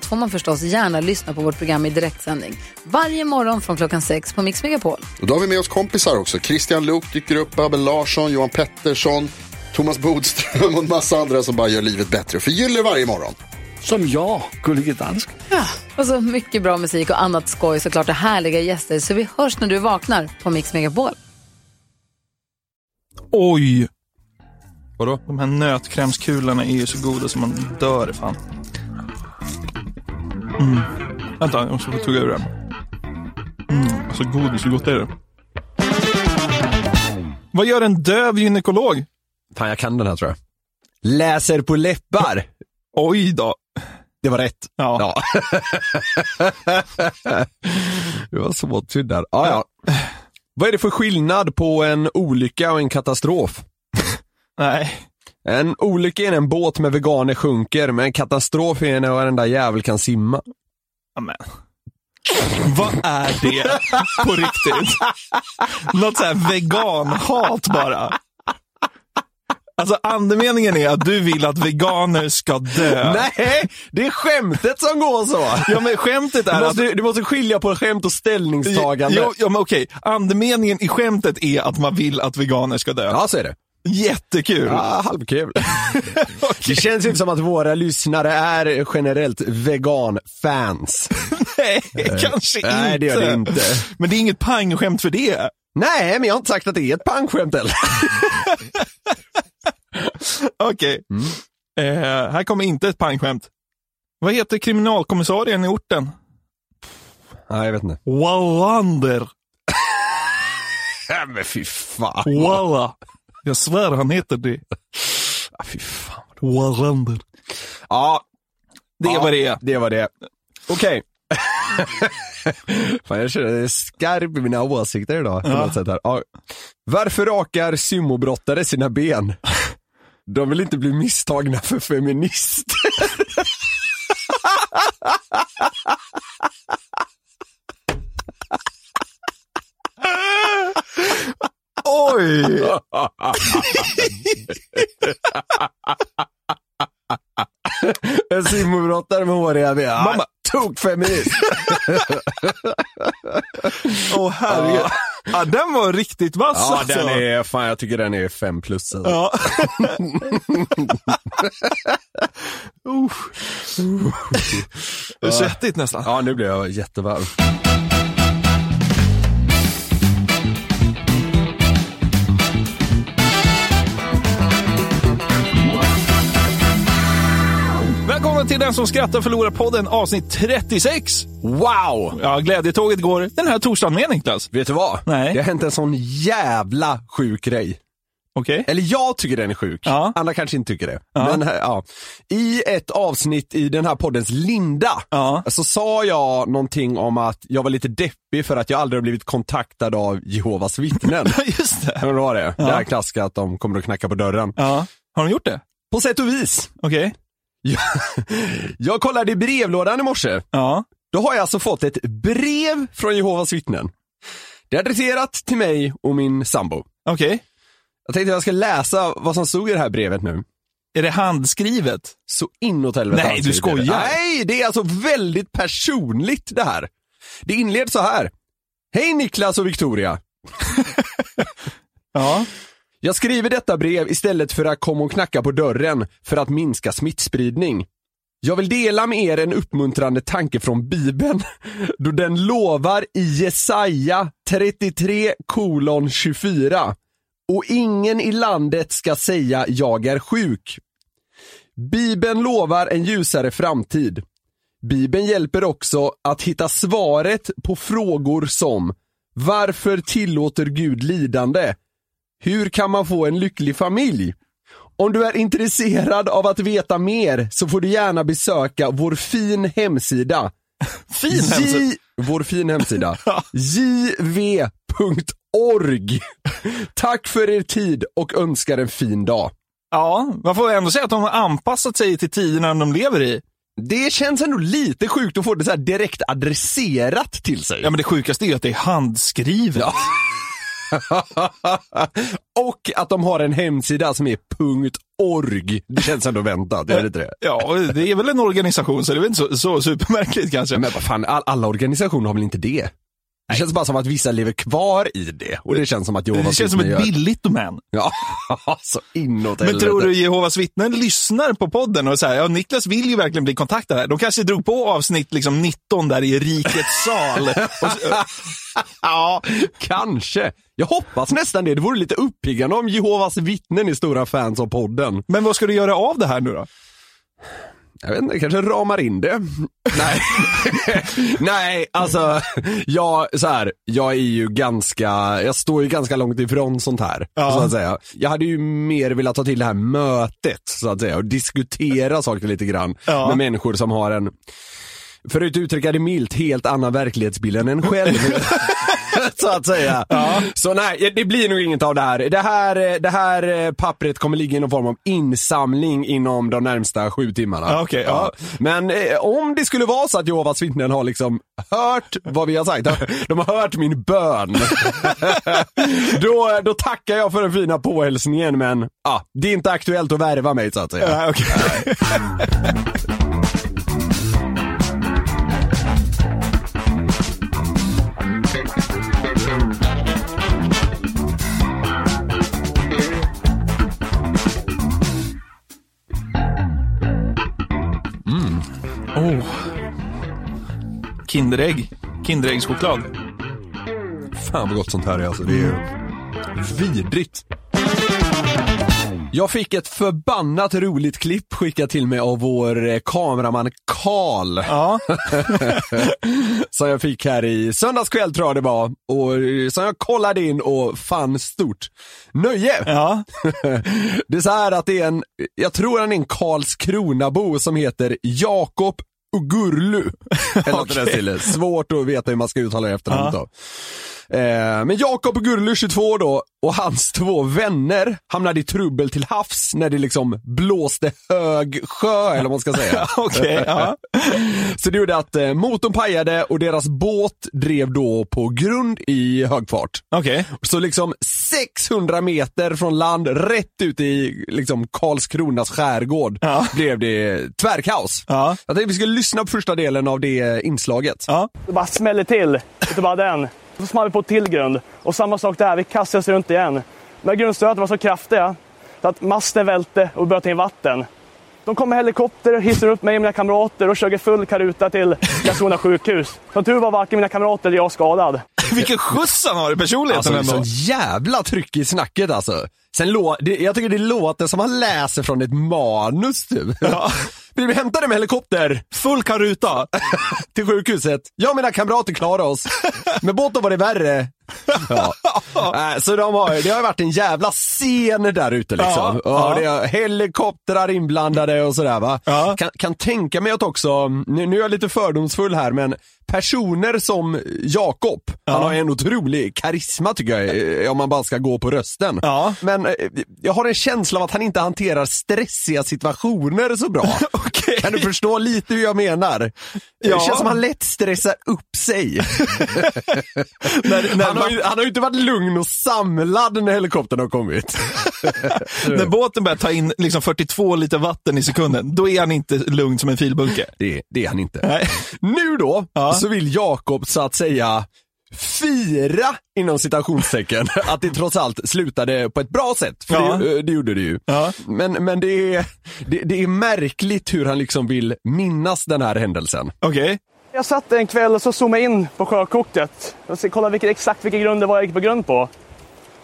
allt får man förstås gärna lyssna på vårt program i direktsändning. Varje morgon från klockan sex på Mix Megapol. Och då har vi med oss kompisar också. Christian Luuk dyker upp, Abel Larsson, Johan Pettersson, Thomas Bodström och en massa andra som bara gör livet bättre. Förgyller varje morgon. Som jag, Gullige Dansken. Och så mycket bra musik och annat skoj såklart och härliga gäster. Så vi hörs när du vaknar på Mix Megapol. Oj! Vadå? De här nötkrämskulorna är ju så goda som man dör fan. Mm. Vänta, jag måste få tugga ur den. Mm. Alltså godis, hur gott är det? Vad gör en döv gynekolog? Fan, jag kan den här tror jag. Läser på läppar. Oj då. Det var rätt. Ja. det var så tydd där. Ja, ja. Vad är det för skillnad på en olycka och en katastrof? Nej. En olycka är en båt med veganer sjunker, men en katastrof är när varenda jävel kan simma. Amen. Vad är det på riktigt? Något så här veganhat bara. Alltså andemeningen är att du vill att veganer ska dö. Nej, det är skämtet som går så. Ja men skämtet är Du att... måste, du måste skilja på skämt och ställningstagande. Jo, ja, men okej. Andemeningen i skämtet är att man vill att veganer ska dö. Ja, så är det. Jättekul. Ja, halvkul. Det känns inte som att våra lyssnare är generellt vegan-fans. Nej, kanske Nej, inte. det gör det inte. Men det är inget pangskämt för det. Nej, men jag har inte sagt att det är ett pangskämt heller. Okej. Mm. Eh, här kommer inte ett pangskämt. Vad heter kriminalkommissarien i orten? Nej, jag vet inte. Wallander. Nej, men fy fan. Walla. Jag svär han heter det. Ja, fy fan. Wallander. Ja, Det ja, vad det. Det var det. Okej. Fan, jag känner skarp i mina åsikter idag. På Ja. något sätt här. Ja. Varför rakar sumobrottare sina ben? De vill inte bli misstagna för feminister. Oj! En sumobrottare med håriga ben. Mamma. Tokfeminist. Åh herregud. Ja, den var riktigt vass Ja, alltså. den är, fan jag tycker den är fem plus. Alltså. Ja. Är svettigt nästan. Ja, nu blir jag jättevarm. Välkomna till Den som skrattar förlorar podden avsnitt 36. Wow! Ja, glädjetåget går den här torsdagen med Niklas. Vet du vad? Nej. Det har hänt en sån jävla sjuk grej. Okej. Eller jag tycker den är sjuk. Ja. Andra kanske inte tycker det. Ja. Men, eh, ja. I ett avsnitt i den här poddens linda Ja. så sa jag någonting om att jag var lite deppig för att jag aldrig har blivit kontaktad av Jehovas vittnen. Just det. Men det var det. Ja. Det här klassiska att de kommer att knacka på dörren. Ja. Har de gjort det? På sätt och vis. Okej. Jag, jag kollade i brevlådan i morse. Ja. Då har jag alltså fått ett brev från Jehovas vittnen. Det är adresserat till mig och min sambo. Okej. Jag tänkte att jag ska läsa vad som stod i det här brevet nu. Är det handskrivet? Så inåt helvete Nej, du skojar. Nej, det är alltså väldigt personligt det här. Det inleds så här. Hej Niklas och Victoria. Ja. Jag skriver detta brev istället för att komma och knacka på dörren för att minska smittspridning. Jag vill dela med er en uppmuntrande tanke från Bibeln, då den lovar i Jesaja 33 kolon 24. Och ingen i landet ska säga jag är sjuk. Bibeln lovar en ljusare framtid. Bibeln hjälper också att hitta svaret på frågor som Varför tillåter Gud lidande? Hur kan man få en lycklig familj? Om du är intresserad av att veta mer så får du gärna besöka vår fin hemsida. Fin hemsida. J- vår fin hemsida. jv.org. Tack för er tid och önskar en fin dag. Ja, man får ändå säga att de har anpassat sig till tiderna de lever i. Det känns ändå lite sjukt att få det så direkt adresserat till sig. Ja, men det sjukaste är ju att det är handskrivet. Ja. och att de har en hemsida som är .org. Det känns ändå väntat, är det inte det? Ja, det är väl en organisation så det är väl inte så, så supermärkligt kanske. Men vad fan, all, alla organisationer har väl inte det? Det känns bara som att vissa lever kvar i det och det känns som att Jehovas det känns som ett gör- billigt domän. Ja, så inåt Men helvete. tror du Jehovas vittnen lyssnar på podden och säger ja Niklas vill ju verkligen bli kontaktad här. De kanske drog på avsnitt liksom 19 där i rikets sal. Och Ja, kanske. Jag hoppas nästan det. Det vore lite uppiggande om Jehovas vittnen är stora fans av podden. men vad ska du göra av det här nu då? Jag vet inte, kanske ramar in det. Nej, Nej alltså, jag, så här, jag är ju ganska, jag står ju ganska långt ifrån sånt här. Ja. Så att säga. Jag hade ju mer velat ta till det här mötet, så att säga, och diskutera saker lite grann Ja. med människor som har en, för att uttrycka det milt, helt annan verklighetsbild än en själv. så att säga. Så nej, det blir nog inget av det här. Det här, det här eh, pappret kommer ligga i någon form av insamling inom de närmsta sju timmarna. Ja, okej, ja. Men eh, om det skulle vara så att Jehovas vittnen har liksom hört vad vi har sagt, de har hört min bön. då, då tackar jag för den fina påhälsningen men ja, det är inte aktuellt att värva mig så att säga. Ja, okej. Oh. Kinderägg. Kinderäggschoklad. Fan vad gott sånt här är alltså. Det är vidrigt. Jag fick ett förbannat roligt klipp skickat till mig av vår eh, kameraman Karl. Ja. som jag fick här i söndags kväll tror jag det var. Och eh, som jag kollade in och fann stort nöje. Ja. Det är så här att det är en, jag tror han är en Karlskronabo som heter Jakob Eller den Okej. stilen. Svårt att veta hur man ska uttala det efternamnet då. Eh, men Jakob Ugurlu, 22 då, och hans två vänner hamnade i trubbel till havs när det liksom blåste hög sjö, eller vad man ska säga. Okej, ja. Så det gjorde att eh, motorn pajade och deras båt drev då på grund i hög fart. Okej. Så liksom 600 meter från land, rätt ut i liksom Karlskronas skärgård, Ja. blev det tvärkaos. Ja. Jag tänkte vi skulle lyssna på första delen av det inslaget. Ja. Det bara smäller till. Utav bara den. Så small vi på till grund. Och samma sak där, vi kastades runt igen. Men grundstöten var så kraftiga så att masten välte och började ta in vatten. De kom med helikopter och hissade upp mig och mina kamrater och körde full karuta till Karlskrona sjukhus. Som tur var varken mina kamrater eller jag skadad. Vilken skjuts han har i personligheten Alltså, ändå. sån jävla tryck i snacket alltså. Sen lå, det, jag tycker det låter som han läser från ett manus typ. Ja. Blir vi hämtade med helikopter Full karuta. till sjukhuset. Jag och mina kamrater klarade oss. Med båten var det värre. Ja. Äh, Så de har, det har varit en jävla scen där ute liksom. Ja, Ja. Det helikoptrar inblandade och sådär va. Ja. Kan, kan tänka mig att också, nu, nu är jag lite fördomsfull här men personer som Jakob, han har en otrolig karisma tycker jag, eh, om man bara ska gå på rösten. Ja. Men eh, jag har en känsla av att han inte hanterar stressiga situationer så bra. Okej. Kan du förstå lite hur jag menar? Ja. Det känns som att han lätt stressar upp sig. när, när, Han har, ju, han har ju inte varit lugn och samlad när helikoptern har kommit. när båten börjar ta in liksom 42 liter vatten i sekunden, då är han inte lugn som en filbunke. Det, det är han inte. Nej. Nu då, Ja. så vill Jakob så att säga fira inom citationstecken att det trots allt slutade på ett bra sätt. För Ja. det, det gjorde det ju. Ja. Men, men det, är, det, det är märkligt hur han liksom vill minnas den här händelsen. Okej. Jag satt en kväll och så zoomade in på sjökortet och så kollade vilket, exakt vilken grund det var jag gick på grund på.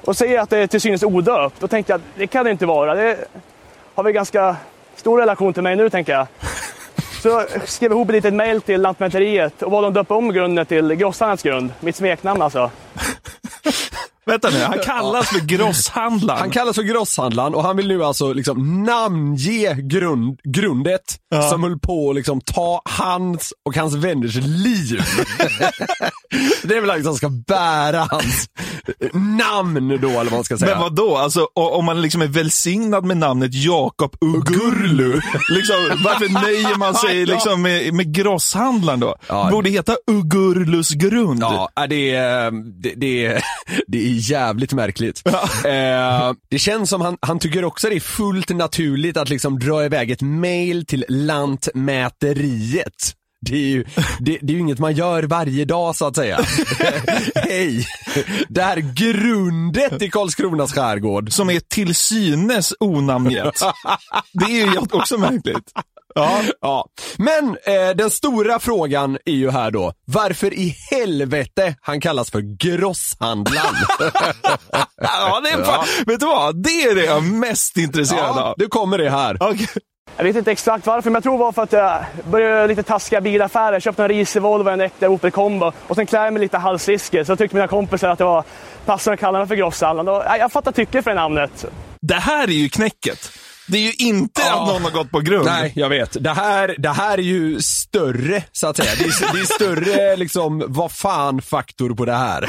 Och ser att det är till synes odöpt. Då tänkte jag att det kan det inte vara. Det har väl ganska stor relation till mig nu tänker jag. Så jag skrev ihop ett litet mail till Lantmäteriet och bad dem döpa om grunden till Grossarnas grund. Mitt smeknamn alltså. Vänta nu, han kallas för grosshandlaren. Han kallas för grosshandlaren och han vill nu alltså liksom namnge grund, grundet som höll på att liksom ta hans och hans vänners liv. det är väl liksom ska bära hans namn då eller vad man ska säga. Men vad då? Alltså, om man liksom är välsignad med namnet Jakob Ugurlu, liksom, varför nöjer man sig liksom med, med grosshandlaren då? Ja. Borde heta Ugurlus grund. Ja, äh, det är, det, det, det är jävligt märkligt. Eh, det känns som han, han tycker också det är fullt naturligt att liksom dra iväg ett mail till Lantmäteriet. Det är, ju, det, det är ju inget man gör varje dag så att säga. Hej! Det här grundet i Karlskronas skärgård. Som är till synes onamngett. Det är ju också märkligt. Ja. ja. Men eh, den stora frågan är ju här då, varför i helvete han kallas för grosshandlaren? Ja, det är fan, Vet du vad? Det är det jag är mest intresserad ja, av. nu kommer det här. Okej. Jag vet inte exakt varför, men jag tror det var för att jag började lite taskiga bilaffärer. Köpte en risig Volvo en äkta Opel Combo och sen klär jag mig lite halsrisker. Så tyckte mina kompisar att det var passande att kalla mig för grosshandlaren. Jag fattar tycke för det namnet. Det här är ju knäcket. Det är ju inte att någon har gått på grund. Nej, jag vet. Det här, det här är ju större, så att säga. Det är, det är större, liksom, vad fan-faktor på det här.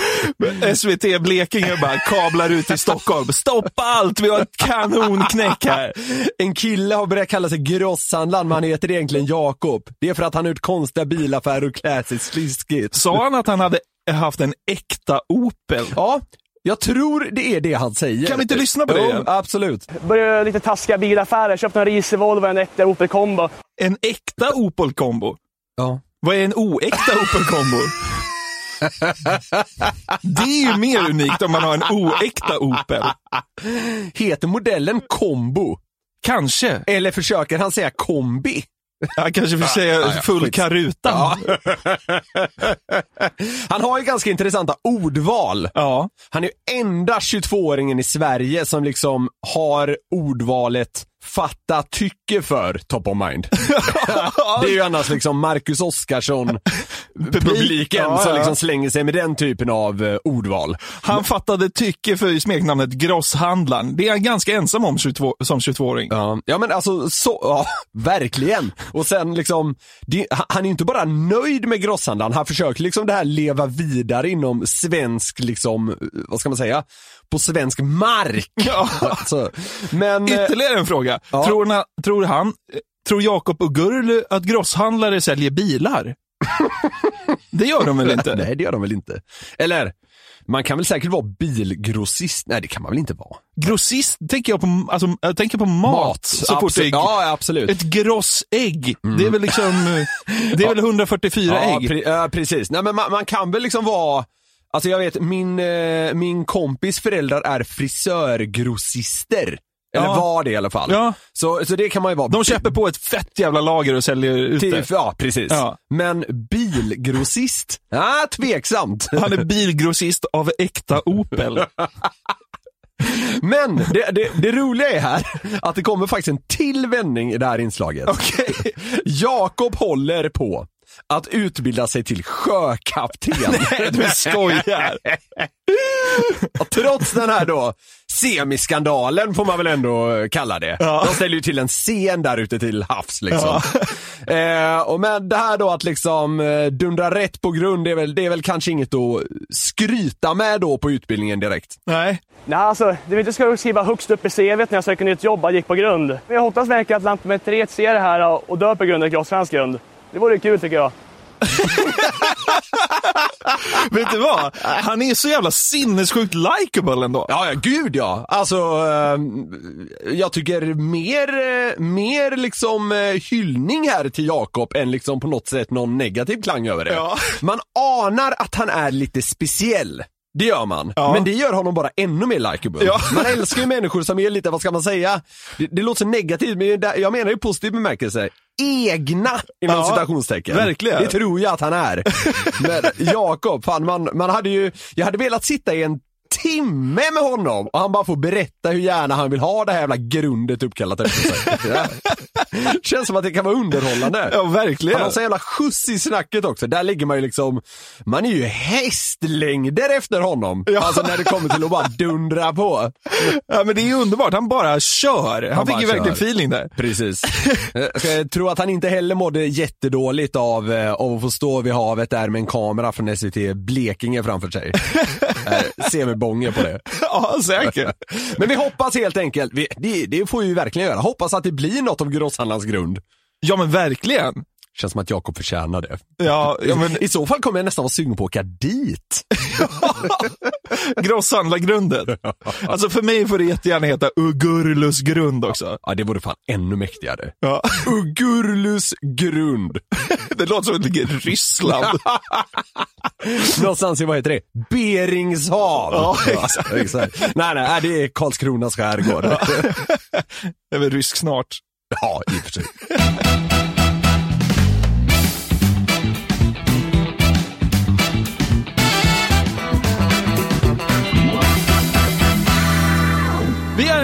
SVT Blekinge bara kablar ut i Stockholm. Stoppa allt, vi har ett kanonknäck här. En kille har börjat kalla sig grosshandlaren, men han heter egentligen Jakob. Det är för att han har gjort konstiga bilaffärer och klär sig sliskigt. Sa han att han hade haft en äkta Opel? Ja, jag tror det är det han säger. Kan vi inte lyssna på det Jo, igen? absolut. Började lite taskiga bilaffärer. Köpte en risig Volvo och en äkta Opel Combo. En äkta Opel Combo? Ja. Vad är en oäkta Opel Combo? Det är ju mer unikt om man har en oäkta Opel. Heter modellen Combo? Kanske. Eller försöker han säga kombi? Han kanske får säga ja, full skit. karuta. Ja. Han har ju ganska intressanta ordval. Ja. Han är ju enda 22-åringen i Sverige som liksom har ordvalet fatta tycke för top of mind. det är ju annars liksom Marcus Oskarsson publiken Ja, som liksom slänger sig med den typen av eh, ordval. Han fattade tycke för smeknamnet grosshandlaren. Det är han ganska ensam om 22, som 22-åring. Ja, ja men alltså så, ja, verkligen. Och sen liksom, det, han är inte bara nöjd med grosshandlaren, han försöker liksom det här leva vidare inom svensk, liksom, vad ska man säga, på svensk mark. Ja. Alltså, men, eh, Ytterligare en fråga. Ja. Tror, han, tror han, eh, tror Jakob Ugurlu att grosshandlare säljer bilar? Det gör de väl inte? nej det gör de väl inte. Eller, man kan väl säkert vara bilgrossist, nej det kan man väl inte vara. Grossist tänker jag på, alltså, jag tänker på mat. så fort det absolut. är Ja, absolut. ett grossägg. Det är väl liksom, det är väl 144 ja, ägg. pre- ja, precis. Nej men man, man kan väl liksom vara Alltså jag vet, min, eh, min kompis föräldrar är frisörgrossister. Eller Ja. var det i alla fall. Ja. Så, så det kan man ju vara. De köper på ett fett jävla lager och säljer ut Till, det. ja, precis. Ja. Men bilgrossist? Ja, tveksamt. Han är bilgrossist av äkta Opel. Men det, det, det roliga är här att det kommer faktiskt en till vändning i det här inslaget. Okej. Jakob håller på att utbilda sig till sjökapten. Du skojar. Och trots den här då semiskandalen får man väl ändå kalla det. Ja. De ställer ju till en scen där ute till havs liksom. Eh, och men det här då att liksom eh, dundra rätt på grund, det är, väl, det är väl kanske inget att skryta med då på utbildningen direkt. Nej. Nej, alltså, det vill inte ska skriva högst upp i CVt när jag söker nytt jobb jag gick på grund. Men jag hoppas verkligen att Lantmäteriet ser det här och dör på grund av grossvensk grund. Det vore kul tycker jag. Vet du vad? Han är så jävla sinnessjukt likeable ändå. Ja, ja, gud ja. Alltså, eh, jag tycker mer, eh, mer liksom eh, hyllning här till Jakob än liksom på något sätt någon negativ klang över det. Ja. Man anar att han är lite speciell. Det gör man. Ja. Men det gör honom bara ännu mer likeable. Ja. Man älskar ju människor som är lite, vad ska man säga? Det, det låter så negativt, men jag menar i positiv bemärkelse. Egna, inom Ja, citationstecken. verkligen. Det tror jag att han är. Men Jakob, fan man, man hade ju, jag hade velat sitta i en timme med honom och han bara får berätta hur gärna han vill ha det här jävla grundet uppkallat efter sig. Känns som att det kan vara underhållande. Ja, verkligen. Han har så jävla skjuts i snacket också. Där ligger man ju liksom, man är ju hästlängder efter honom. Ja. Alltså när det kommer till att bara dundra på. Ja, men det är ju underbart. Han bara kör. Han, Han fick ju verkligen kör. feeling där. Precis. Jag ska tro att han inte heller mådde jättedåligt av, eh, av att få stå vid havet där med en kamera från SVT Blekinge framför sig. Eh, Se med bånge på det. Ja, säkert. Men vi hoppas helt enkelt, vi, det, det får vi ju verkligen göra, hoppas att det blir något av grosshandlarens grund. Ja, men verkligen. Känns som att Jakob förtjänar det. Ja, ja men I så fall kommer jag nästan vara sugen på att åka dit. grosshandlargrunden. Alltså för mig får det jättegärna heta Ugurlus grund också. Ja, det vore fan ännu mäktigare. Ja. Ugurlus grund. Det låter som att det ligger i Ryssland. Någonstans i, vad heter det? Beringshav. Ja, exakt. exakt. Nej, nej, nej, det är Karlskronas skärgård. Det är väl rysk snart. Ja, i och för sig.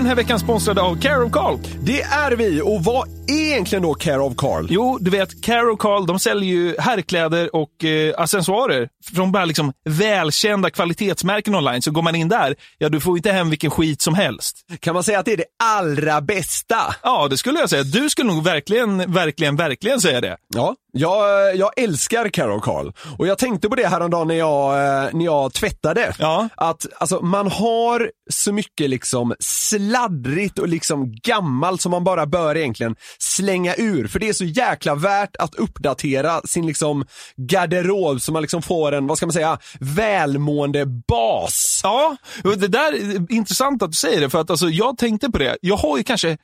den här veckan sponsrade av Care of Carl. Det är vi, och vad är egentligen då Care of Carl? Jo, du vet, Care of Carl, de säljer ju herrkläder och eh, accessoarer från bara liksom välkända kvalitetsmärken online. Så går man in där, ja du får inte hem vilken skit som helst. Kan man säga att det är det allra bästa? Ja, det skulle jag säga. Du skulle nog verkligen, verkligen, verkligen säga det. Ja, jag, jag älskar Carol Carl. Och jag tänkte på det häromdagen när jag, eh, när jag tvättade. Ja. Att alltså, man har så mycket liksom sladdrigt och liksom gammalt som man bara bör egentligen slänga ur. För det är så jäkla värt att uppdatera sin liksom garderob så man liksom får en, vad ska man säga, välmående bas. Ja, det där är intressant att du säger det, för att alltså, jag tänkte på det. Jag har ju kanske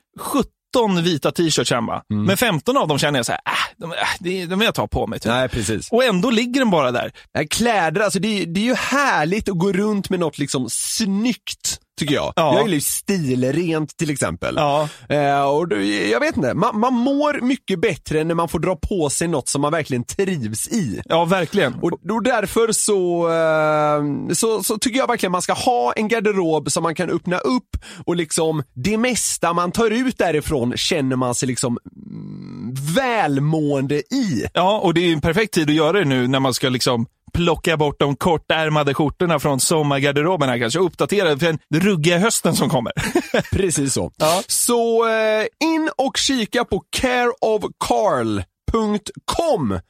17 vita t-shirts hemma, men 15 av dem känner jag så här, äh, de, äh, de, vill jag ta på mig. Typ. Nej, precis. Och ändå ligger den bara där. Kläder, alltså det, är- det är ju härligt att gå runt med något liksom snyggt, tycker jag. Ja. Jag gillar ju stilrent till exempel. Ja. Eh, och då, jag vet inte, man, man mår mycket bättre när man får dra på sig något som man verkligen trivs i. Ja, verkligen. Och, och därför så, eh, så, så tycker jag verkligen man ska ha en garderob som man kan öppna upp och liksom det mesta man tar ut därifrån känner man sig liksom mm, välmående i. Ja, och det är en perfekt tid att göra det nu när man ska liksom plocka bort de kortärmade skjortorna från sommargarderoben här kanske och uppdatera för den ruggiga hösten som kommer. Precis så. Ja. Så eh, in och kika på careofcarl.com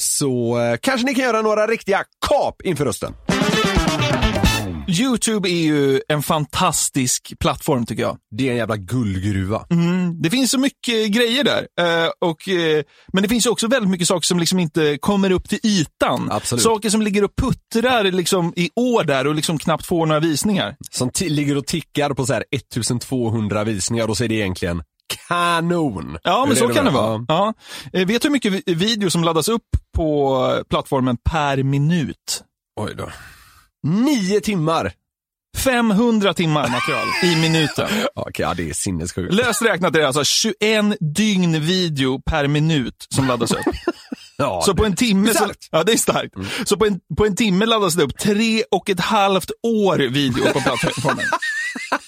så eh, kanske ni kan göra några riktiga kap inför hösten. YouTube är ju en fantastisk plattform tycker jag. Det är en jävla guldgruva. Mm, det finns så mycket grejer där. Eh, och, eh, men det finns ju också väldigt mycket saker som liksom inte kommer upp till ytan. Absolut. Saker som ligger och puttrar liksom i år där och liksom knappt får några visningar. Som ligger och tickar på så här 1200 visningar och så är det egentligen kanon. Ja, men så kan det vara. Ja. Eh, vet du hur mycket vi- video som laddas upp på plattformen per minut? Oj då. Nio timmar. 500 timmar material i minuten. Ja, Okej, ja, det är sinnessjukt. Löst räknat är det alltså 21 dygn video per minut som laddas upp. Ja, Så på en timme, så, ja det är starkt. Så på en, på en timme laddas det upp tre och ett halvt år video på plattformen.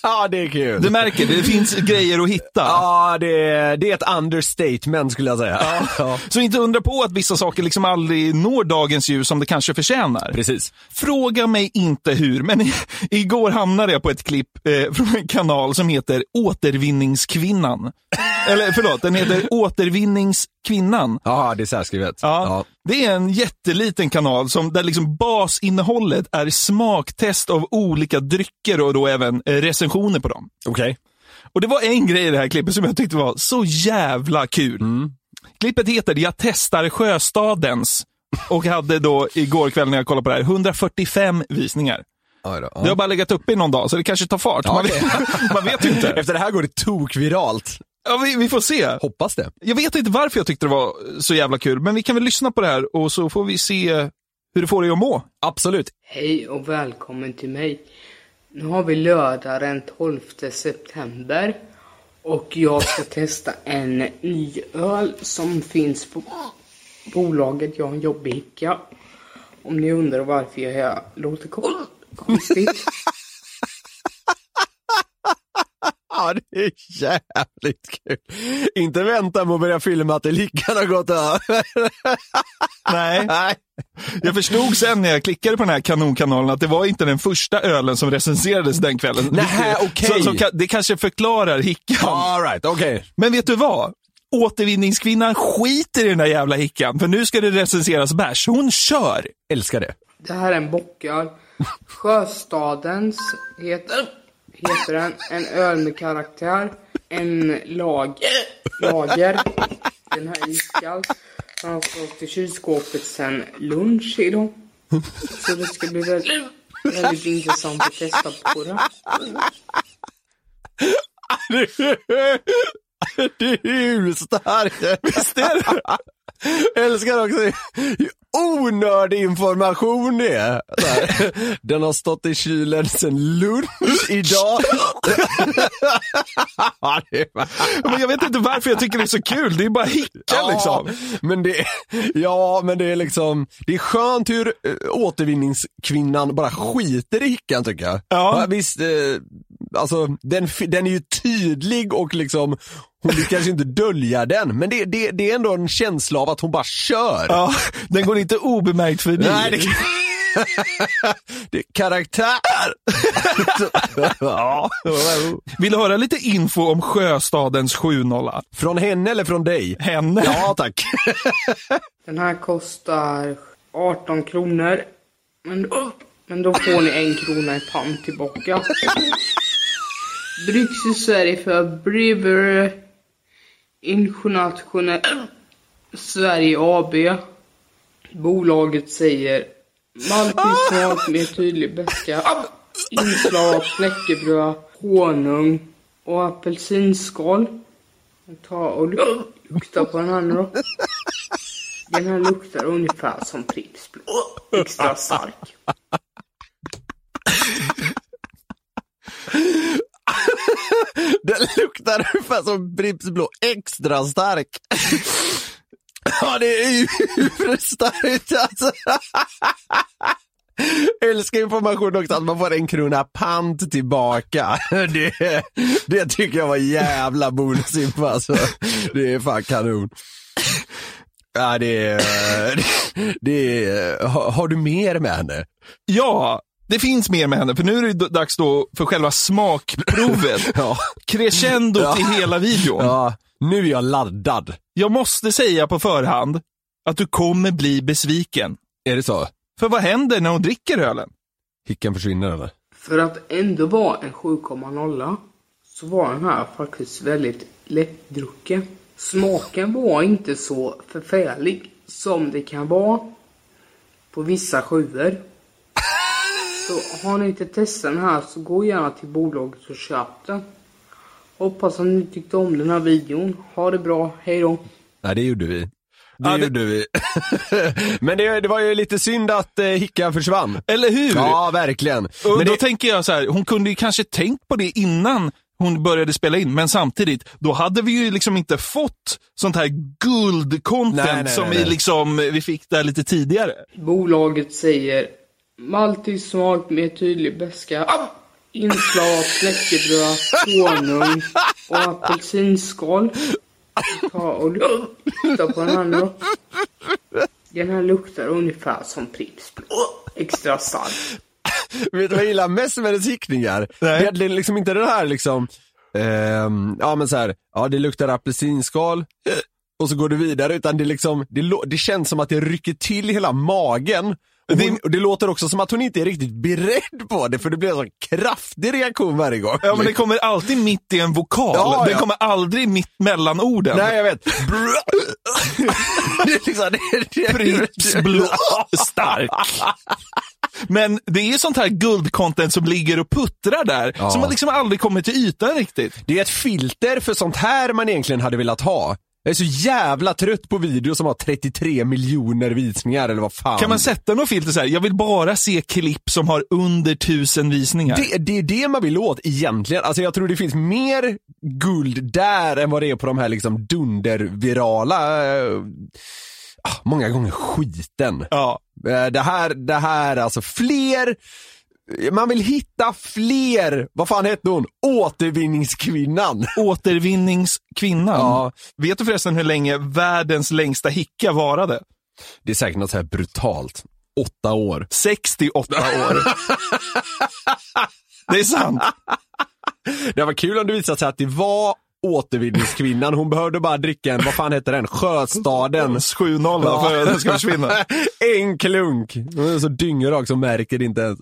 ja, det är kul. Du märker, det finns grejer att hitta. Ja, det är, det är ett understatement skulle jag säga. Ja. Så inte undra på att vissa saker liksom aldrig når dagens ljus som det kanske förtjänar. Precis. Fråga mig inte hur, men i, igår hamnade jag på ett klipp eh, från en kanal som heter Återvinningskvinnan. Eller förlåt, den heter Återvinningskvinnan. Ja, det är särskrivet. Ja. Det är en jätteliten kanal som, där liksom basinnehållet är smaktest av olika drycker och då även eh, recensioner på dem. Okej. Och det var en grej i det här klippet som jag tyckte var så jävla kul. Klippet heter Jag testar Sjöstadens och hade då igår kväll när jag kollade på det här 145 visningar. Då, ja. Det har bara legat uppe i någon dag så det kanske tar fart. Ja, man, vet, man vet inte. Efter det här går det tokviralt. Ja, vi, vi får se. Hoppas det. Jag vet inte varför jag tyckte det var så jävla kul, men vi kan väl lyssna på det här och så får vi se hur det får dig att må. Absolut. Hej och välkommen till mig. Nu har vi lördag den 12 september och jag ska testa en ny öl som finns på bolaget Jag har en jobbig hicka. Om ni undrar varför jag låter kon- konstigt Ja, det är jävligt kul. Inte vänta med att börja filma till Lickan har gått över. Nej. Nej. Jag förstod sen när jag klickade på den här kanonkanalen att det var inte den första ölen som recenserades den kvällen. Nähä, Det- okej. så, så, ka- det kanske förklarar hickan. All right, okej. Men vet du vad? Återvinningskvinnan skiter i den där jävla hickan, för nu ska det recenseras bärs. Hon kör! Älskar det. Det här är en bockar. Sjöstadens heter, heter den. En öl med karaktär. En lag, lager. Den här är iskall. Den har stått i kylskåpet sen lunch idag. Så det ska bli väldigt, väldigt intressant att testa på det. Det är urstarkt. Visst är det? Älskar också hur onördig information det är. Den har stått i kylen sen lunch idag. Ja, Men jag vet inte varför jag tycker det är så kul. Det är bara hicka liksom. men det, ja, men det är liksom, det är skönt hur äh, återvinningskvinnan bara skiter i hickan tycker jag. Ja. visst, eh, alltså den, den är ju tydlig och liksom, hon lyckas ju inte dölja den, men det, det, det är ändå en känsla av att hon bara kör. Ja, den går inte obemärkt förbi. Nej, det, det är karaktär. ja. Vill du höra lite info om Sjöstadens 7-0? Från henne eller från dig? Henne. Ja, tack. Den här kostar 18 kronor. Men, men då får ni en krona i pant tillbaka. Bryggs i Sverige för Brewer International Sverige AB. Bolaget säger Maltig med tydlig beska. Inslag av knäckebröd, honung och apelsinskal. Ta och lukta på den här nu då. Den här luktar ungefär som Pripps blå. Extra stark. Den luktar ungefär som Pripps blå, extra stark. Ja, det är ju alltså. Älskar information också att man får en krona pant tillbaka. Det, det tycker jag var jävla bonusinfo alltså. Det är fan kanon. Ja, det är, det, är, har du mer med henne? Ja, det finns mer med henne, för nu är det dags då för själva smakprovet. Ja. Crescendot Ja. i hela videon. Ja, nu är jag laddad. Jag måste säga på förhand att du kommer bli besviken. Är det så? För vad händer när hon dricker ölen? Hicken försvinner eller? För att ändå vara en 7,0 så var den här faktiskt väldigt lättdrucken. Smaken var inte så förfärlig som det kan vara på vissa sjuor. Så har ni inte testat den här så gå gärna till bolaget och köp den. Hoppas att ni tyckte om den här videon. Ha det bra, hej då. Nej, det gjorde vi. Det Ja, det- gjorde vi. Men det, det var ju lite synd att eh, Hickan försvann. Eller hur? Ja, verkligen. Och Men då det, tänker jag så här, hon kunde ju kanske tänkt på det innan hon började spela in, men samtidigt, då hade vi ju liksom inte fått sånt här guldcontent Nej, nej, som nej, vi, liksom, vi fick där lite tidigare. Bolaget säger maltig smak med tydlig beska. Inslag av knäckebröd, honung och apelsinskal. Ta och lukta på den här nu då. Den här luktar ungefär som Pripps. Extra stark. vet du vad jag gillar mest med hennes hickningar? Nej. Det är liksom inte den här liksom, ehm, ja men så här, ja det luktar apelsinskal och så går du vidare utan det liksom, det, det känns som att det rycker till hela magen. Det- det låter också som att hon inte är riktigt beredd på det för det blir en sån kraftig reaktion varje gång. Ja, men det kommer alltid mitt i en vokal. Ja, Den ja. kommer aldrig mitt mellan orden. Nej jag vet. det liksom, det, det, Pripps blå stark. Men det är sånt här guldcontent som ligger och puttrar där, Ja. som man liksom aldrig kommer till ytan riktigt. Det är ett filter för sånt här man egentligen hade velat ha. Jag är så jävla trött på videor som har 33 miljoner visningar eller vad fan. Kan man sätta något filter så här? jag vill bara se klipp som har under tusen visningar. det, det är det man vill åt egentligen. Alltså jag tror det finns mer guld där än vad det är på de här liksom dundervirala, eh, ah, många gånger skiten. Ja. Eh, Det här, det här, alltså fler man vill hitta fler, vad fan hette hon? Återvinningskvinnan. Återvinningskvinnan. Ja. Vet du förresten hur länge världens längsta hicka varade? Det är säkert något så här brutalt. Åtta år. 68 år. det är sant. Det var kul om det visade sig att det var återvinningskvinnan. Hon behövde bara dricka en, vad fan heter den? Sjöstaden. 7-0 för att den ska försvinna. en klunk. Hon är så dyngrak så märker det inte ens.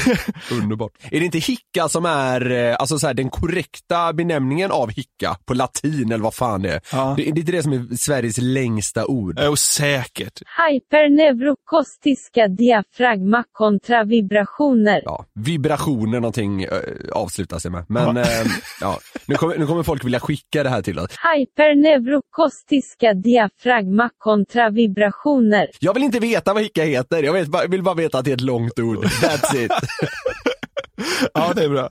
Underbart. Är det inte hicka som är eh, alltså så här, den korrekta benämningen av hicka på latin eller vad fan det är? Ja. Det, det är inte det som är Sveriges längsta ord. Jo, säkert. Hyperneurokostiska diafragma kontra vibrationer. Ja, vibrationer någonting äh, avslutas det med. Men ja. ja, nu, kommer, nu kommer folk vilja skicka det här till oss. Hyperneurokostiska diafragma kontra vibrationer. Jag vill inte veta vad hicka heter, jag vet, bara- vill bara veta att det är ett långt ord. That's it. Ja, det är bra.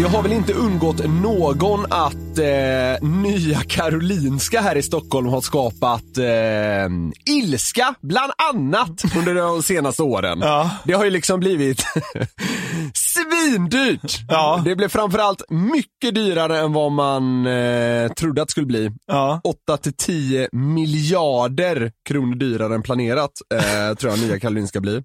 Det har väl inte undgått någon att eh, Nya Karolinska här i Stockholm har skapat eh, ilska, bland annat under de senaste åren. Ja. Det har ju liksom blivit svindyrt. Ja. Det blev framförallt mycket dyrare än vad man eh, trodde att det skulle bli. Ja. 8 till 10 miljarder kronor dyrare än planerat, eh, tror jag Nya Karolinska blir.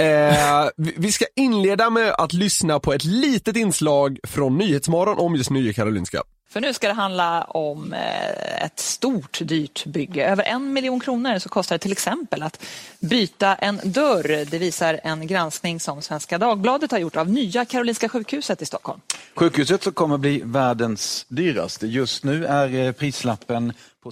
Eh, vi- ska inleda med att lyssna på ett litet inslag från Nyhetsmorgon om just Nya Karolinska. För nu ska det handla om eh, ett stort dyrt bygge. Över en miljon kronor så kostar det till exempel att byta en dörr. Det visar en granskning som Svenska Dagbladet har gjort av Nya Karolinska sjukhuset i Stockholm. Sjukhuset som kommer bli världens dyraste. Just nu är eh, prislappen på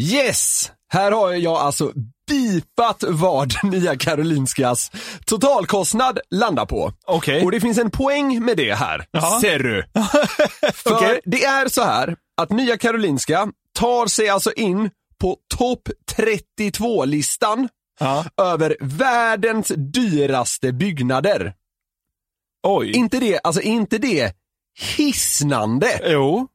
Yes! Här har jag alltså bipat vad Nya Karolinskas totalkostnad landar på. Okej. Och det finns en poäng med det här, Ja. ser du. För Okej. det är så här att Nya Karolinska tar sig alltså in på topp 32-listan Ja. över världens dyraste byggnader. Oj. Inte det, alltså inte det hisnande? Jo.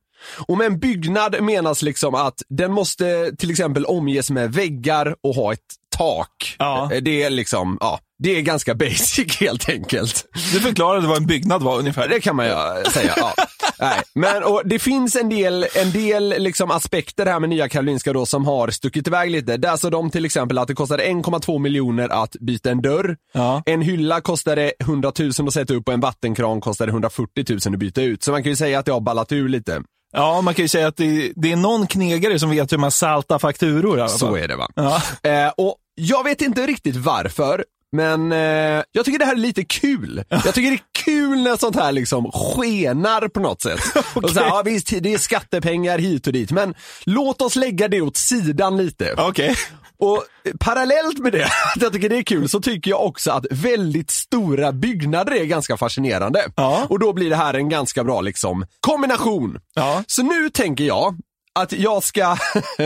Och med en byggnad menas liksom att den måste till exempel omges med väggar och ha ett tak. Ja. Eh, Det är liksom, ja, det är ganska basic helt enkelt. Du förklarade vad en byggnad var ungefär. Det kan man ju säga. Ja. Nej, men och det finns en del, en del liksom aspekter här med Nya Karolinska då som har stuckit iväg lite. Där så de till exempel att det kostade 1,2 miljoner att byta en dörr. Ja. En hylla kostade 100 000 att sätta upp och en vattenkran kostade 140 000 att byta ut. Så man kan ju säga att det har ballat ur lite. Ja, man kan ju säga att det, det är någon knegare som vet hur man saltar fakturor i alla fall. Så är det va. Ja. Eh, och jag vet inte riktigt varför, men eh, jag tycker det här är lite kul. Jag tycker det är kul när sånt här liksom skenar på något sätt. och så här, ja, visst, det är skattepengar hit och dit, men låt oss lägga det åt sidan lite. Okej. Och eh, parallellt med det, att jag tycker det är kul, så tycker jag också att väldigt stora byggnader är ganska fascinerande. Ja. Och då blir det här en ganska bra liksom kombination. Ja. Så nu tänker jag att jag ska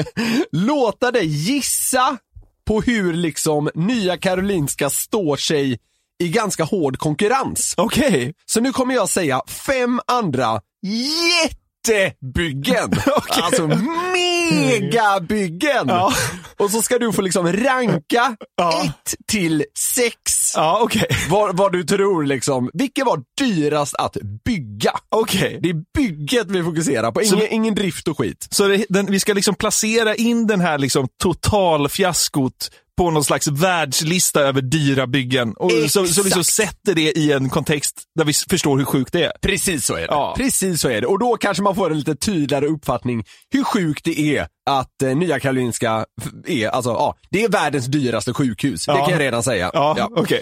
låta dig gissa på hur liksom Nya Karolinska står sig i ganska hård konkurrens. Okej. Så nu kommer jag säga fem andra jättebyggen. Alltså megabyggen. Ja. Och så ska du få liksom ranka Ja. ett till sex. Ja, okej. Vad, vad du tror liksom, vilket var dyrast att bygga? Okej. Det är bygget vi fokuserar på, Så- ingen, ingen drift och skit. Så det, den, vi ska liksom placera in den här liksom totalfiaskot på någon slags världslista över dyra byggen. Och så, så liksom Exakt. sätter det i en kontext där vi förstår hur sjukt det är. Precis så är det. Ja. Precis så är det. Och då kanske man får en lite tydligare uppfattning hur sjukt det är att eh, Nya Karolinska är, alltså ja, det är världens dyraste sjukhus. Det Ja. kan jag redan säga. Ja, Ja. okej.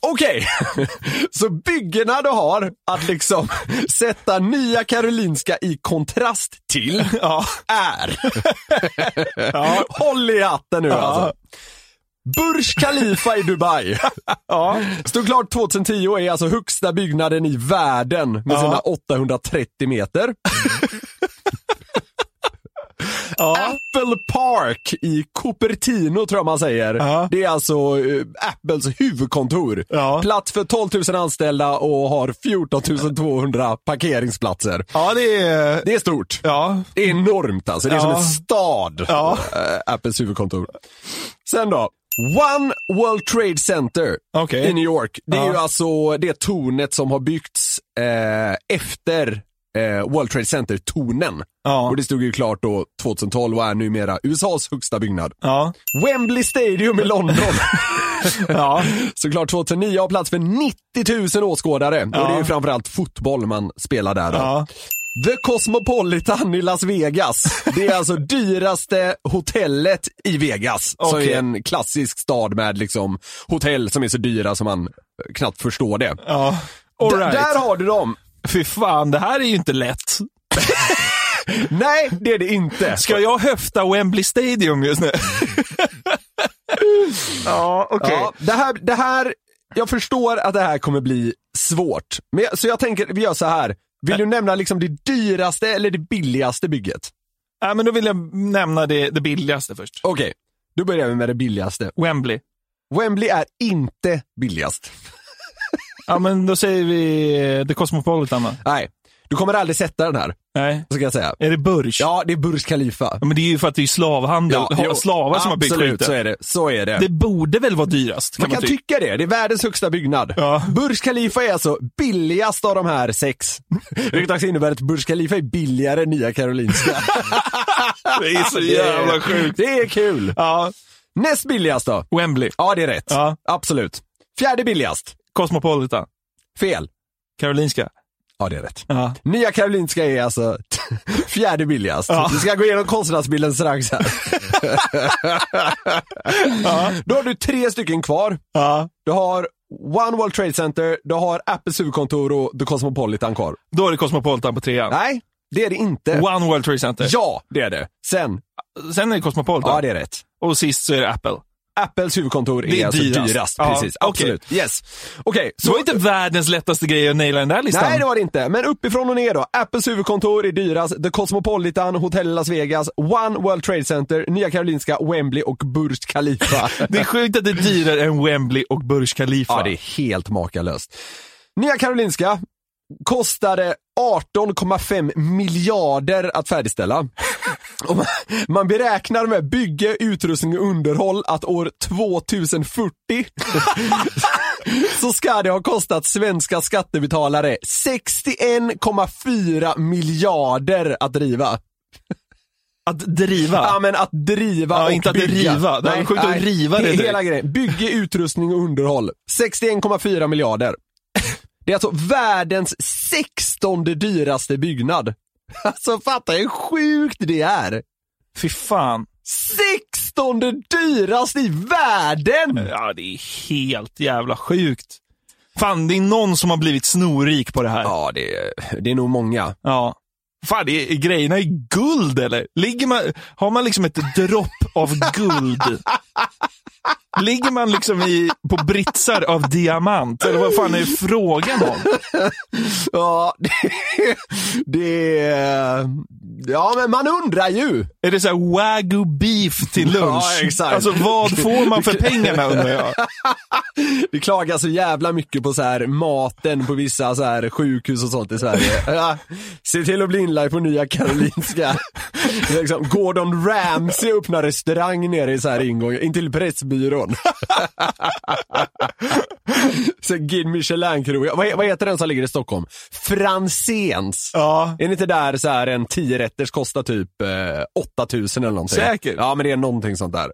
Okej, så byggena du har att liksom sätta Nya Karolinska i kontrast till Ja. är, håll i hatten nu Ja. alltså. Burj Khalifa i Dubai. Ja. Stod klart 2010 och är alltså högsta byggnaden i världen med Ja. sina 830 meter. Apple Park i Cupertino tror jag man säger. Det är alltså eh, Apples huvudkontor. Plats för 12 000 anställda och har 14 200 parkeringsplatser. Ja, det är... Det är stort. Ja. Det är enormt alltså. Det är Ja. som en stad. Ja. eh, Apples huvudkontor. Sen då. One World Trade Center Okej. i New York. Det är Ja. ju alltså det tornet som har byggts eh, efter eh, World Trade Center-tornen. Och det stod ju klart då 2012 och är numera USAs högsta byggnad. Ja. Wembley Stadium i London. ja. Såklart 2009 har plats för 90 000 åskådare. Och Ja. det är ju framförallt fotboll man spelar där då. The Cosmopolitan i Las Vegas. Det är alltså dyraste hotellet i Vegas. Som Okej. är en klassisk stad med liksom hotell som är så dyra som man eh, knappt förstår det. Ja. All right. Där har du dem. Fy fan, det här är ju inte lätt. Nej, det är det inte. Ska jag höfta Wembley Stadium just nu? ja, okej. Ja, det, här, det här, jag förstår att det här kommer bli svårt. Men, så jag tänker, vi gör så här. Vill du nämna liksom det dyraste eller det billigaste bygget? Ja, men då vill jag nämna det, det billigaste först. Okej, då börjar vi med det billigaste. Wembley. Wembley är inte billigast. Ja, men då säger vi The Cosmopolitan. Nej, du kommer aldrig sätta den här. Nej. Så kan jag säga. Är det Burj? Ja, det är Burj Khalifa. Ja, men det är ju för att det är slavhandel, Ja, jo, slavar som har byggt skiten. så är det. Så är det. Det borde väl vara dyrast? Kan man man, kan tycka. tycka det. Det är världens högsta byggnad. Ja. Burj Khalifa är alltså billigast av de här sex. Vilket också innebär att Burj Khalifa är billigare än Nya Karolinska. Det är så jävla sjukt. Det är kul. Ja. Näst billigast då? Wembley. Ja, det är rätt. Ja. Absolut. Fjärde billigast? Cosmopolitan. Fel. Karolinska. Ja, det är rätt. Ja. Nya Karolinska är alltså fjärde billigast. Ja. Vi ska gå igenom kostnadsbilden strax här. Då har du tre stycken kvar. Ja. Du har One World Trade Center, du har Apples huvudkontor och The Cosmopolitan kvar. Då är det Cosmopolitan på trean. Nej, det är det inte. One World Trade Center. Ja, det är det. Sen, Sen är det Cosmopolitan. ja det är rätt. Och sist så är det Apple. Apples huvudkontor är, är alltså dyrast. dyrast. Ja, Precis, okej. absolut. Yes. Okej, Det var inte världens lättaste grej att naila den där listan. Nej, det var det inte. Men uppifrån och ner då. Apples huvudkontor är dyrast, The Cosmopolitan, Hotel Las Vegas, One World Trade Center, Nya Karolinska, Wembley och Burj Khalifa. Det är sjukt att det är dyrare än Wembley och Burj Khalifa. ja, det är helt makalöst. Nya Karolinska kostade 18,5 miljarder att färdigställa. Man, man beräknar med bygge, utrustning och underhåll att år 2040 så ska det ha kostat svenska skattebetalare 61,4 miljarder att driva. Att driva? Ja men att driva Ja, och inte att bygga. riva. Det är sjukt att riva det direkt. Hela grejen. Bygge, utrustning och underhåll. 61,4 miljarder. Det är alltså världens 16 dyraste byggnad. Alltså fatta hur sjukt det är. Fy fan. 16 dyrast i världen! Ja, det är helt jävla sjukt. Fan, det är någon som har blivit snorrik på det här. Ja, det, det är nog många. Ja. Fan, det är, grejerna är guld eller? Ligger man, har man liksom ett dropp av guld? Ligger man liksom i, på britsar av diamant? Eller vad fan är frågan om? Ja, det, det... Ja, men man undrar ju. Är det så här wagyu beef till lunch? Ja, exakt. Alltså vad får man för pengarna undrar jag? Det klagas så jävla mycket på så här maten på vissa så här sjukhus och sånt i Sverige. Ja, se till att bli inlagd på Nya Karolinska. Liksom, Gordon Ramsay öppnar restaurang nere i så här ingången, in till Pressbyrån. så Guide Michelin-krog. Vad, vad heter den som ligger i Stockholm? Franzéns. Ja. Är det inte där så här en 10 rätters kostar typ eh, 8000 eller någonting? Säkert. Ja, men det är någonting sånt där.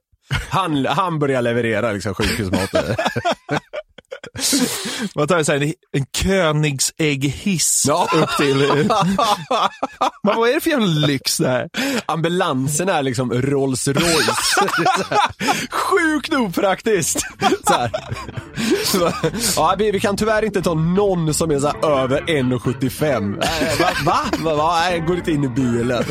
Han, han börjar leverera liksom sjukhusmat. Man tar så här, en, en Königsägghiss Ja. upp till... Men vad är det för jävla lyx det här? Ambulansen är liksom Rolls Royce. Sjukt opraktiskt. Så här. Så, Ja, vi, vi kan tyvärr inte ta någon som är så här över 1,75. Nej, Va? Va? Va? Va? Nej, går inte in i bilen.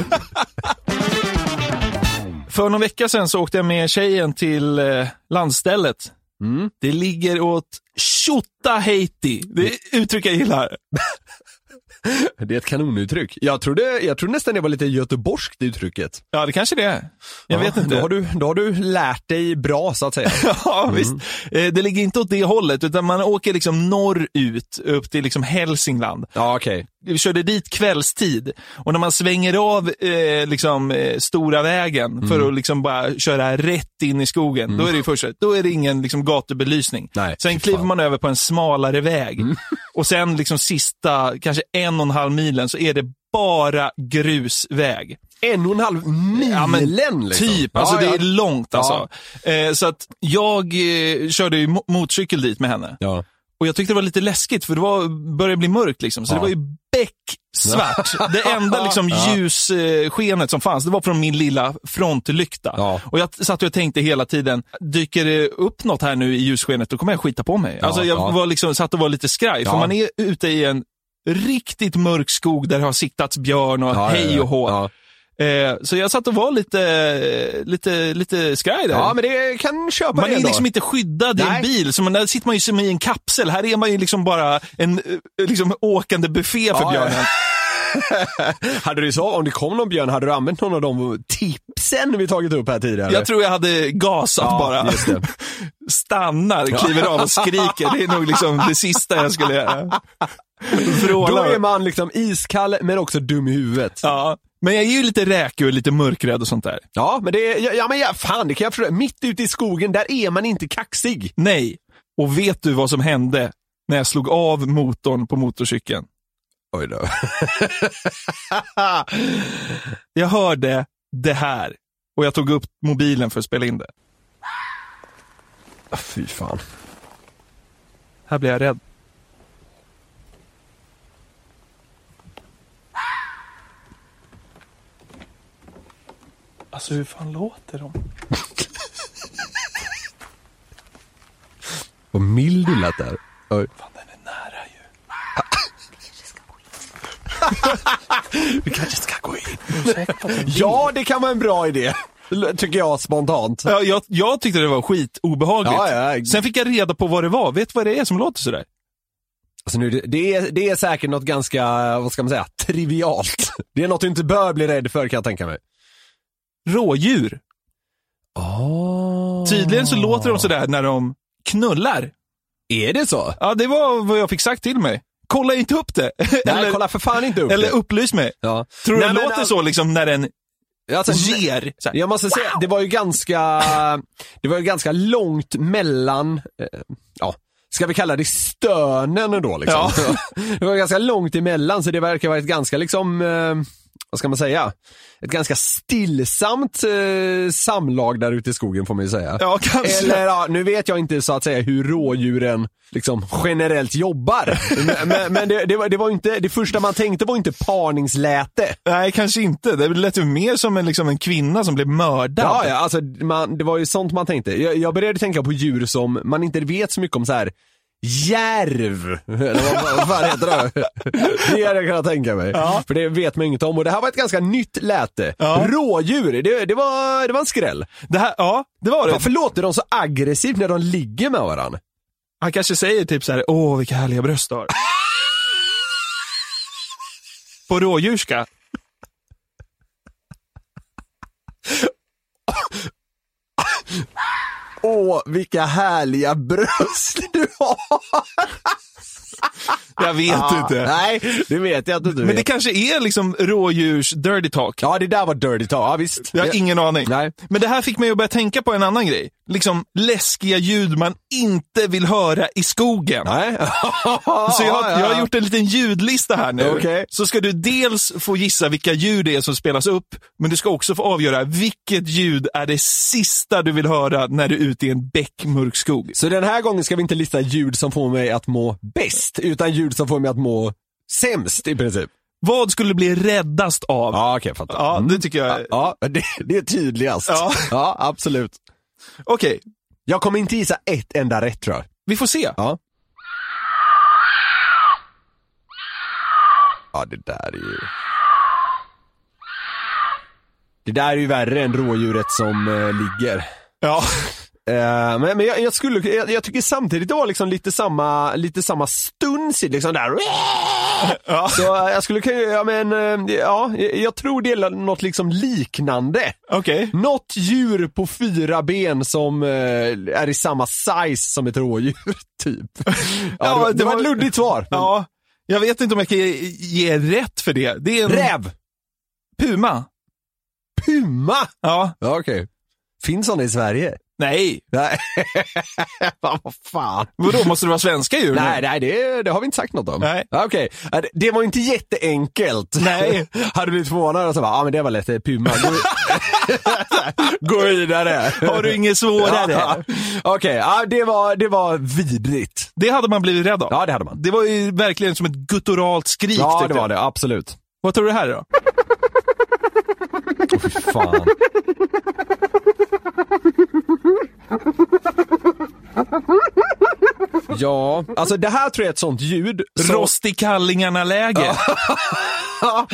För någon vecka sedan så åkte jag med tjejen till eh, landstället. Mm. Det ligger åt Tjottaheiti. Det är uttryck jag gillar. Det är ett kanonuttryck. Jag trodde, jag trodde nästan det var lite göteborgskt uttrycket. Ja, det kanske det är. Jag Ja, vet inte. Då har, du, då har du lärt dig bra så att säga. Ja, visst. Eh, Det ligger inte åt det hållet, utan man åker liksom norrut, upp till liksom Hälsingland. Ja, okej. Vi körde dit kvällstid och när man svänger av eh, liksom, eh, stora vägen för att liksom bara köra rätt in i skogen, då är det först, då är det ingen liksom, gatubelysning. Nej, sen kliver man över på en smalare väg och sen liksom sista, kanske en och en halv milen så är det bara grusväg. En och en halv milen Ja, men liksom. Typ, alltså Ja, det ja. är långt alltså. Eh, så att jag eh, körde ju mo- motorcykel dit med henne. Och jag tyckte det var lite läskigt för det var, började bli mörkt liksom. Så det var ju becksvart. Det enda liksom ljusskenet som fanns, det var från min lilla frontlykta. Och jag satt och tänkte hela tiden, dyker det upp något här nu i ljusskenet, då kommer jag skita på mig. Alltså jag ja. var liksom, satt och var lite skraj, för man är ute i en riktigt mörk skog där det har siktats björn och Ja, ja, hej ja. och hå. Ja. Eh, så jag satt och var lite, lite, lite skraj där. Ja, men det kan köpa Man är liksom inte skyddad i Nej. en bil, så man, där sitter man ju som i en kapsel. Här är man ju liksom bara en eh, liksom, åkande buffé för Ja, ja. björnen. hade du så, om det kom någon björn, hade du använt någon av de tipsen vi tagit upp här tidigare? Jag tror jag hade gasat Ja, bara. just det. Stannar, kliver av och skriker. Det är nog liksom det sista jag skulle göra. Då Vråla. är man liksom iskall men också dum i huvudet. Ja, men jag är ju lite räkig och lite mörkrädd och sånt där. Ja, men det, ja, ja men ja, fan det kan jag förstå. Mitt ute i skogen, där är man inte kaxig. Nej, och vet du vad som hände när jag slog av motorn på motorcykeln? Oj då. Jag hörde det här och jag tog upp mobilen för att spela in det. Fy fan. Här blev jag rädd. Alltså hur fan låter de? Vad mild du lät där. Oj. Fan, den är nära ju. Vi kanske ska gå in. Ja, det kan vara en bra idé. Tycker jag spontant. Ja, jag, jag tyckte det var skitobehagligt. Ja, ja. Sen fick jag reda på vad det var. Vet du vad det är som låter sådär? Alltså nu, det- det, är, det är säkert något ganska, vad ska man säga, trivialt. Det är något du inte bör bli rädd för kan jag tänka mig. Rådjur. Oh. Tydligen så låter de sådär när de knullar. Är det så? Ja, det var vad jag fick sagt till mig. Kolla inte upp det. Nej, eller, kolla för fan inte upp eller det. upplys mig. Ja. Tror du Nej, det låter alltså- så liksom när den Alltså, ger? Jag måste säga, det var ju ganska, det var ju ganska långt mellan, eh, ja, ska vi kalla det stönen då liksom. det var ganska långt emellan så det verkar vara ett ganska liksom, eh, vad ska man säga, ett ganska stillsamt eh, samlag där ute i skogen får man ju säga. Ja, kanske. Eller ja, nu vet jag inte så att säga hur rådjuren liksom generellt jobbar. men men, det, det, var, det var inte, det första man tänkte var inte parningsläte. Nej, kanske inte. Det lät ju mer som en, liksom en kvinna som blev mördad. Ja, ja alltså man, det var ju sånt man tänkte. Jag, jag började tänka på djur som man inte vet så mycket om så här. Järv, eller vad, vad fan heter det? Det hade jag kunnat tänka mig. För det vet man inget om och det här var ett ganska nytt läte. Ja. Rådjur, det, det, var, det var en skräll. Det här, ja, det var det. Varför låter de så aggressivt när de ligger med varandra? Han kanske säger typ så här: åh vilka härliga bröst du har. På rådjurska. Åh, vilka härliga bröst du har! Jag vet inte. Nej, det vet jag inte du Men vet. det kanske är liksom rådjurs dirty talk. Ja, det där var dirty talk. Ja, visst. Jag har ingen aning. Nej. Men det här fick mig att börja tänka på en annan grej. Liksom läskiga ljud man inte vill höra i skogen. Nej. Så jag, har- Ja, jag har gjort en liten ljudlista här nu. Okej. Så ska du dels få gissa vilka ljud det är som spelas upp, men du ska också få avgöra vilket ljud är det sista du vill höra när du är ute i en beckmörk skog. Så den här gången ska vi inte lista ljud som får mig att må bäst, utan ljud som får mig att må sämst i princip. Vad skulle du bli räddast av? Ja, okej, jag fattar. Ja, Mm. det tycker jag. Ja, det, det är tydligast. Ja. ja, absolut. Okej, Jag kommer inte gissa ett enda rätt tror jag. vi får se. Ja. Ja, det där är ju... Det där är ju värre än rådjuret som eh, ligger. Ja. Eh, men men jag, jag, skulle, jag, jag tycker samtidigt det var liksom lite samma, lite samma stuns i liksom där. Så eh, jag skulle kunna, ja men, eh, ja, jag- tror det är något liksom liknande. Okej. Något djur på fyra ben som eh, är i samma size som ett rådjur, typ. Ja, Ja, det, det, det var var- ett luddigt svar. men- Ja, jag vet inte om jag kan ge, ge rätt för det. Det är en Räv! puma. Puma! Ja, Ja, okej. Finns sådana i Sverige? Nej. Nej. Vad fan. Vadå, måste det vara svenska djur? Nej, nej det, det har vi inte sagt något om. Nej. Ja, Okej, Ja, det- var inte jätteenkelt. Nej. Hade blivit förvånad och så bara, ja men det var lätt, är Puma. Gå, vidare. Har du inget svårare? Ja, Okej, ja, det, var, det var vidrigt. Det hade man blivit rädd av. Ja, det hade man. Det var ju verkligen som ett gutturalt skrik. Ja, det var jag. det, absolut. Vad tror du det här är då? Fy fan. Ja, alltså det här tror jag är ett sånt ljud. som- Rost i kallingarna-läge. ja,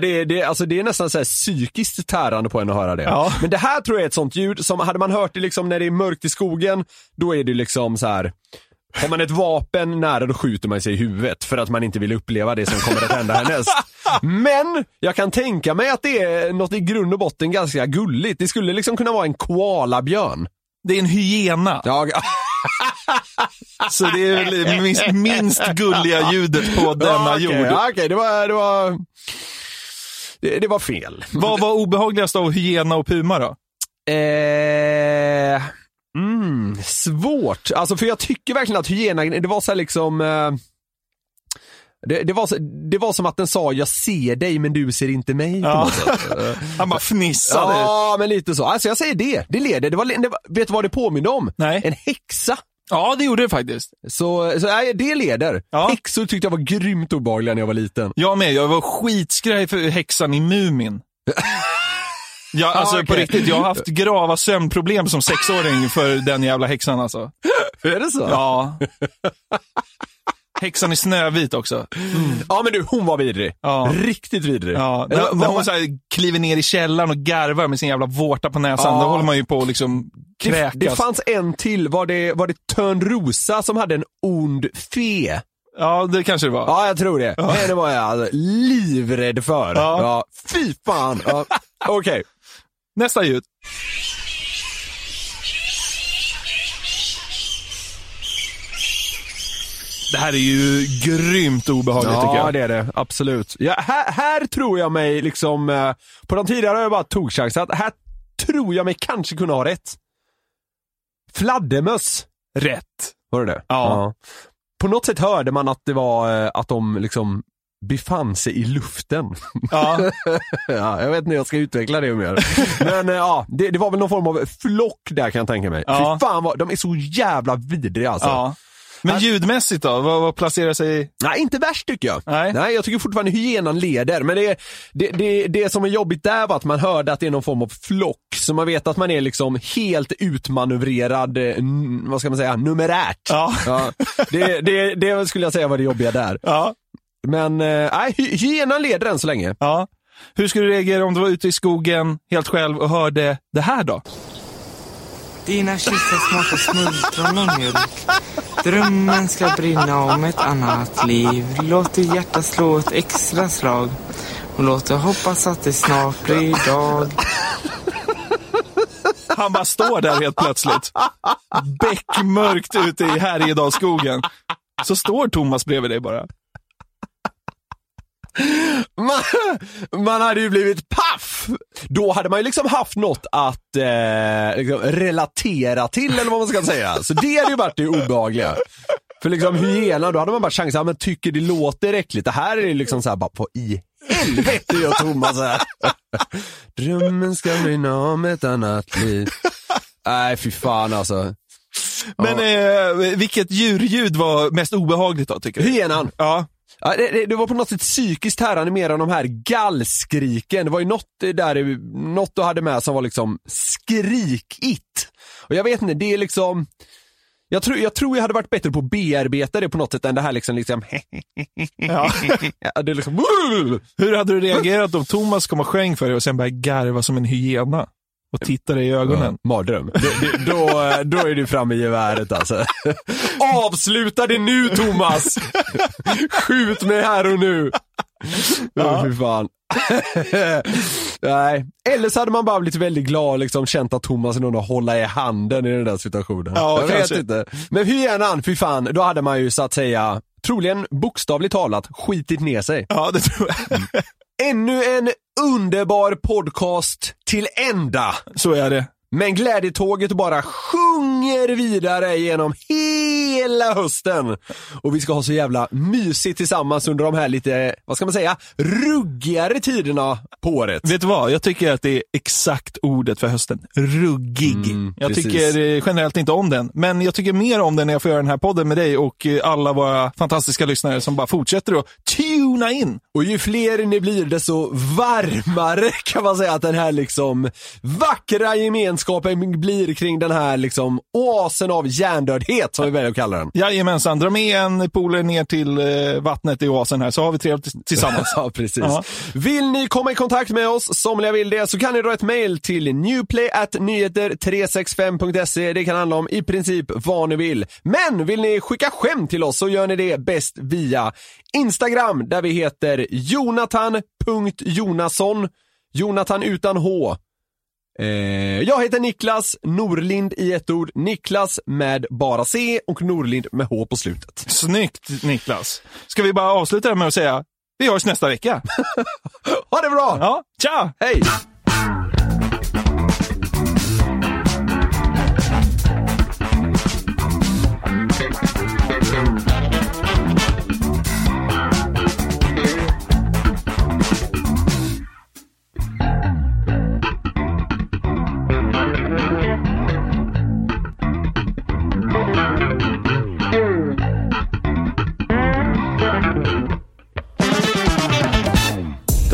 det, är- det, alltså det är nästan så här psykiskt tärande på en att höra det. Ja. Men det här tror jag är ett sånt ljud som, hade man hört det liksom när det är mörkt i skogen, då är det liksom så här. Har man ett vapen nära då skjuter man sig i huvudet för att man inte vill uppleva det som kommer att hända härnäst. Men jag kan tänka mig att det är något i grund och botten ganska gulligt. Det skulle liksom kunna vara en koalabjörn. Det är en hyena. Ja, Så det är väl minst, minst gulliga ljudet på denna ja, okej, jord. ja, Okej, det var, det var, det, det var fel. Vad var obehagligast av hyena och puma då? Eh, mm, svårt. Alltså för jag tycker verkligen att hyena, det var så här liksom eh, det, det, var det var som att den sa jag ser dig men du ser inte mig. På Ja. Han bara fnissade. ja men lite så. Alltså jag säger det, det leder. Det var, det var, vet du vad det påminner om? Nej. En häxa. Ja, det gjorde det faktiskt. Så, så nej, det leder. Ja. Häxor tyckte jag var grymt obehagliga när jag var liten. Jag med. Jag var skitskraj för häxan i Mumin. Ja, alltså på okej. riktigt. Jag har haft grava sömnproblem som sexåring för den jävla häxan alltså. Är det så? Ja. Häxan i Snövit också. Ja men du, hon var vidrig. Ja. Riktigt vidrig. Ja, när, när hon så här kliver ner i källaren och garvar med sin jävla vårta på näsan, Ja. då håller man ju på att liksom det, kräkas. det fanns en till, var det, var det Törnrosa som hade en ond fe? Ja, det kanske det var. Ja, jag tror det. Henne var jag alltså livrädd för. Ja. Ja. Fy fan. Ja. Okej. Nästa ljud. Det här är ju grymt obehagligt tycker Ja, jag. det är det. Absolut. Ja, här, här tror jag mig liksom, eh, på de tidigare har jag bara tog chansen. Här tror jag mig kanske kunna ha rätt. Fladdermöss. Rätt. Var det det? Ja. På något sätt hörde man att det var, eh, att de liksom befann sig i luften. Ja. ja, jag vet inte hur jag ska utveckla det mer. Men eh, ja, det, det var väl någon form av flock där kan jag tänka mig. Ja. Fy fan vad, de är så jävla vidriga alltså. ja. Men ljudmässigt då? Vad, vad placerar sig... Nej, inte värst tycker jag. Nej. jag tycker fortfarande hyenan leder. Men det, det, det, det som är jobbigt där var att man hörde att det är någon form av flock. Så man vet att man är liksom helt utmanövrerad, eh, vad ska man säga, numerärt. Ja. det, det, det skulle jag säga var det jobbiga där. Ja. Men eh, nej, hy, hyenan leder än så länge. ja. Hur skulle du reagera om du var ute i skogen helt själv och hörde det här då? Dina kyssar smakar smultron och mjölk. Drömmen ska brinna om ett annat liv. Låt ditt hjärta slå ett extra slag. Och låt det hoppas att det snart blir dag. Han bara står där helt plötsligt. Bäckmörkt ute i Härjedalsskogen. Så står Thomas bredvid dig bara. Man, man hade ju blivit paff! Då hade man ju liksom haft något att eh, liksom relatera till eller vad man ska säga. Så det hade ju varit det obehagliga. För liksom hyena, då hade man bara chansen, ja, men tycker det låter äckligt. Det här är ju liksom såhär bara, på i helvete gör Thomas här. Drömmen ska brinna om ett annat liv. Nej fy fan alltså. Men eh, vilket djurljud var mest obehagligt då tycker du? Hyenan. Ja. Ja, det, det, var på något sätt psykiskt härande mer än de här gallskriken. Det var ju något där, något du hade med som var liksom skrikigt. Och jag vet inte, det är liksom jag tror, jag tror jag hade varit bättre på att bearbeta det på något sätt än det här liksom, liksom Ja. Ja, det är liksom Hur hade du reagerat om Thomas kom och sjöng för dig och sen började garva som en hyena? Och tittar dig i ögonen. Ja, mardröm. Det, det, då, då är du framme i geväret alltså. Avsluta det nu Thomas! Skjut mig här och nu! Ja. fy fan. Nej, eller så hade man bara blivit väldigt glad och liksom känt att Thomas är någon att hålla i handen i den där situationen. Ja, jag kanske. vet inte. Men hur gärna han, fy fan, då hade man ju så att säga, troligen bokstavligt talat, skitit ner sig. Ja, det tror jag. Ännu en underbar podcast till ända. Så är det. Men glädjetåget bara sjunger vidare genom hela hösten. Och vi ska ha så jävla mysigt tillsammans under de här lite, vad ska man säga, ruggigare tiderna på året. Vet du vad? Jag tycker att det är exakt ordet för hösten. Ruggig. Mm, jag precis. tycker eh, generellt inte om den, men jag tycker mer om den när jag får göra den här podden med dig och eh, alla våra fantastiska lyssnare som bara fortsätter att tuna in. Och ju fler ni blir desto varmare kan man säga att den här liksom vackra gemenskapen blir kring den här liksom oasen av hjärndödhet som vi väljer att kalla den. Jajamensan, dra med en polare ner till eh, vattnet i oasen här så har vi trevligt tillsammans. ja, precis. Ja. Vill ni komma i kontakt med oss, somliga vill det, så kan ni dra ett mail till newplay.nyheter365.se. Det kan handla om i princip vad ni vill. Men vill ni skicka skämt till oss så gör ni det bäst via Instagram där vi heter jonathan.jonasson. Jonathan utan H. Eh, jag heter Niklas Norlind i ett ord. Niklas med bara C och Norlind med H på slutet. Snyggt Niklas. Ska vi bara avsluta det med att säga vi hörs nästa vecka. ha det bra! Ja, tja! Hej!